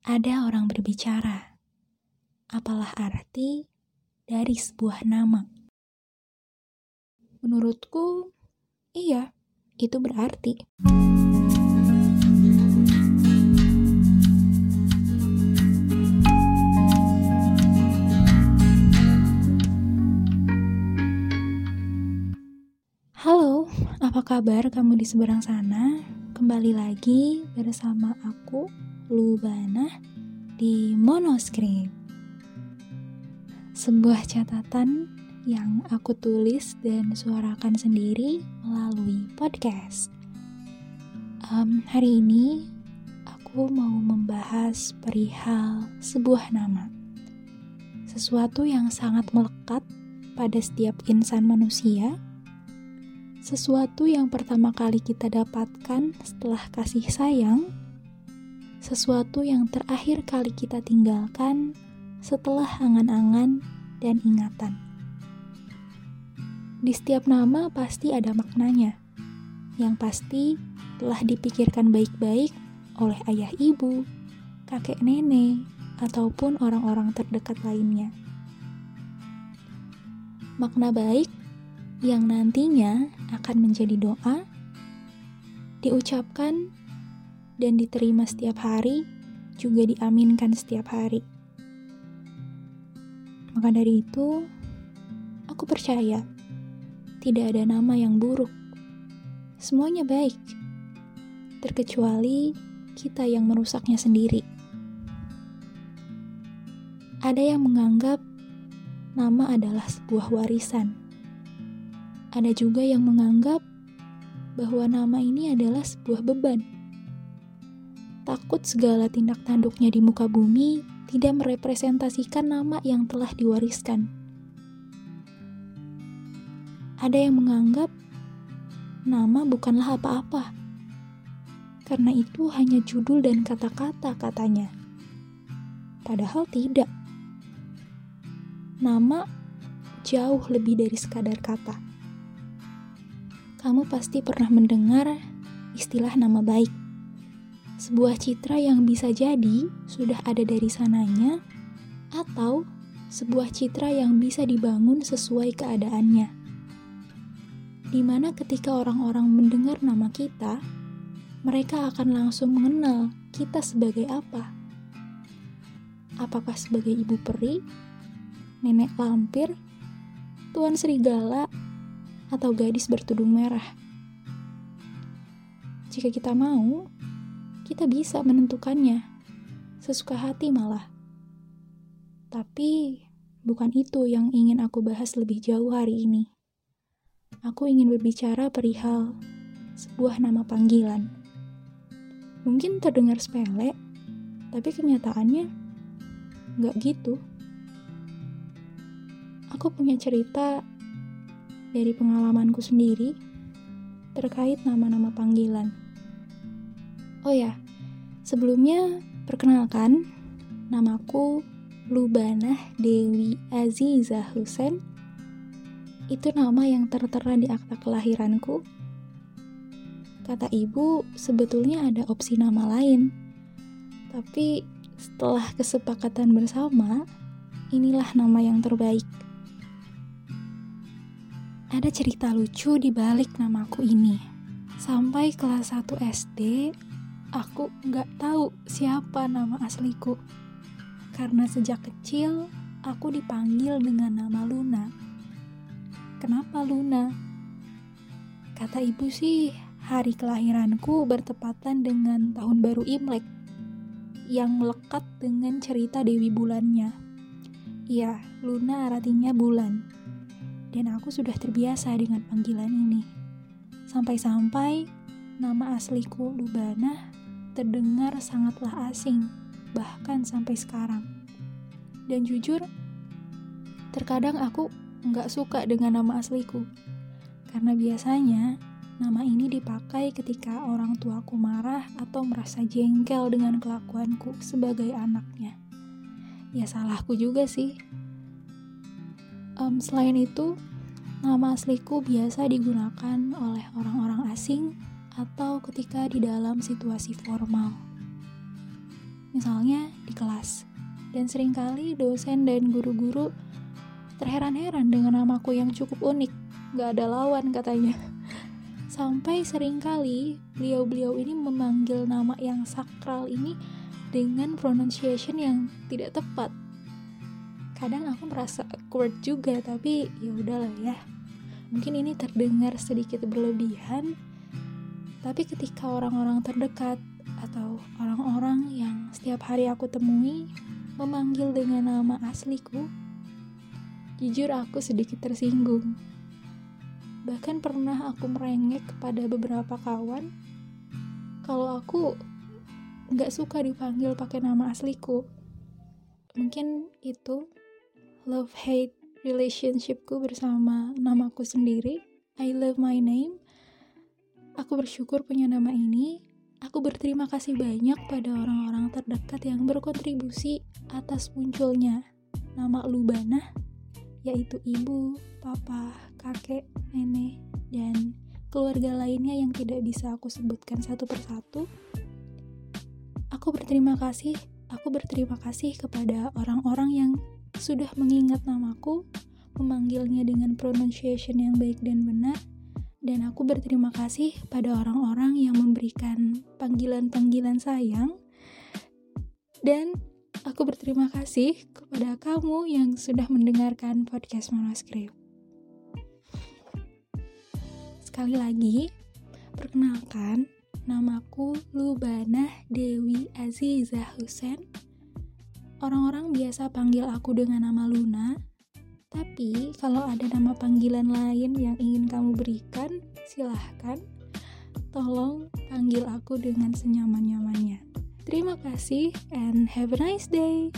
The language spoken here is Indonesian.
Ada orang berbicara. Apalah arti dari sebuah nama? Menurutku, iya, itu berarti. Halo, apa kabar kamu di seberang sana? Kembali lagi bersama aku, Lubana, di Monoscript. Sebuah catatan yang aku tulis dan suarakan sendiri melalui podcast. Um, hari ini aku mau membahas perihal sebuah nama. Sesuatu yang sangat melekat pada setiap insan manusia sesuatu yang pertama kali kita dapatkan setelah kasih sayang, sesuatu yang terakhir kali kita tinggalkan setelah angan-angan dan ingatan. Di setiap nama pasti ada maknanya, yang pasti telah dipikirkan baik-baik oleh ayah ibu, kakek nenek, ataupun orang-orang terdekat lainnya. Makna baik yang nantinya akan menjadi doa, diucapkan dan diterima setiap hari, juga diaminkan setiap hari. Maka dari itu, aku percaya tidak ada nama yang buruk. Semuanya baik, terkecuali kita yang merusaknya sendiri. Ada yang menganggap nama adalah sebuah warisan ada juga yang menganggap bahwa nama ini adalah sebuah beban. Takut segala tindak tanduknya di muka bumi tidak merepresentasikan nama yang telah diwariskan. Ada yang menganggap nama bukanlah apa-apa, karena itu hanya judul dan kata-kata katanya. Padahal tidak. Nama jauh lebih dari sekadar kata kamu pasti pernah mendengar istilah nama baik. Sebuah citra yang bisa jadi sudah ada dari sananya, atau sebuah citra yang bisa dibangun sesuai keadaannya. Di mana ketika orang-orang mendengar nama kita, mereka akan langsung mengenal kita sebagai apa. Apakah sebagai ibu peri, nenek lampir, tuan serigala, atau gadis bertudung merah. Jika kita mau, kita bisa menentukannya, sesuka hati malah. Tapi bukan itu yang ingin aku bahas lebih jauh hari ini. Aku ingin berbicara perihal sebuah nama panggilan. Mungkin terdengar sepele, tapi kenyataannya nggak gitu. Aku punya cerita dari pengalamanku sendiri terkait nama-nama panggilan. Oh ya, sebelumnya perkenalkan, namaku Lubanah Dewi Aziza Husen. Itu nama yang tertera di akta kelahiranku. Kata ibu, sebetulnya ada opsi nama lain. Tapi setelah kesepakatan bersama, inilah nama yang terbaik. Ada cerita lucu di balik namaku ini. Sampai kelas 1 SD, aku nggak tahu siapa nama asliku. Karena sejak kecil, aku dipanggil dengan nama Luna. Kenapa Luna? Kata ibu sih, hari kelahiranku bertepatan dengan tahun baru Imlek yang melekat dengan cerita Dewi Bulannya. Iya, Luna artinya bulan dan aku sudah terbiasa dengan panggilan ini. Sampai-sampai nama asliku Lubana terdengar sangatlah asing, bahkan sampai sekarang. Dan jujur, terkadang aku nggak suka dengan nama asliku, karena biasanya nama ini dipakai ketika orang tuaku marah atau merasa jengkel dengan kelakuanku sebagai anaknya. Ya salahku juga sih, Um, selain itu, nama asliku biasa digunakan oleh orang-orang asing atau ketika di dalam situasi formal. misalnya di kelas. Dan sering kali dosen dan guru-guru terheran-heran dengan namaku yang cukup unik, gak ada lawan katanya. Sampai sering kali beliau-beliau ini memanggil nama yang sakral ini dengan pronunciation yang tidak tepat. Kadang aku merasa awkward juga, tapi ya udahlah ya. Mungkin ini terdengar sedikit berlebihan, tapi ketika orang-orang terdekat atau orang-orang yang setiap hari aku temui memanggil dengan nama asliku, jujur aku sedikit tersinggung. Bahkan pernah aku merengek kepada beberapa kawan kalau aku nggak suka dipanggil pakai nama asliku. Mungkin itu love-hate relationshipku bersama namaku sendiri. I love my name. Aku bersyukur punya nama ini Aku berterima kasih banyak pada orang-orang terdekat yang berkontribusi atas munculnya nama Lubana, yaitu ibu, papa, kakek, nenek, dan keluarga lainnya yang tidak bisa aku sebutkan satu persatu. Aku berterima kasih, aku berterima kasih kepada orang-orang yang sudah mengingat namaku, memanggilnya dengan pronunciation yang baik dan benar, dan aku berterima kasih pada orang-orang yang memberikan panggilan-panggilan sayang. Dan aku berterima kasih kepada kamu yang sudah mendengarkan podcast manuskrip. Sekali lagi, perkenalkan, namaku Lubana Dewi Aziza Husen. Orang-orang biasa panggil aku dengan nama Luna, tapi kalau ada nama panggilan lain yang ingin kamu berikan, silahkan. Tolong panggil aku dengan senyaman-nyamannya. Terima kasih and have a nice day.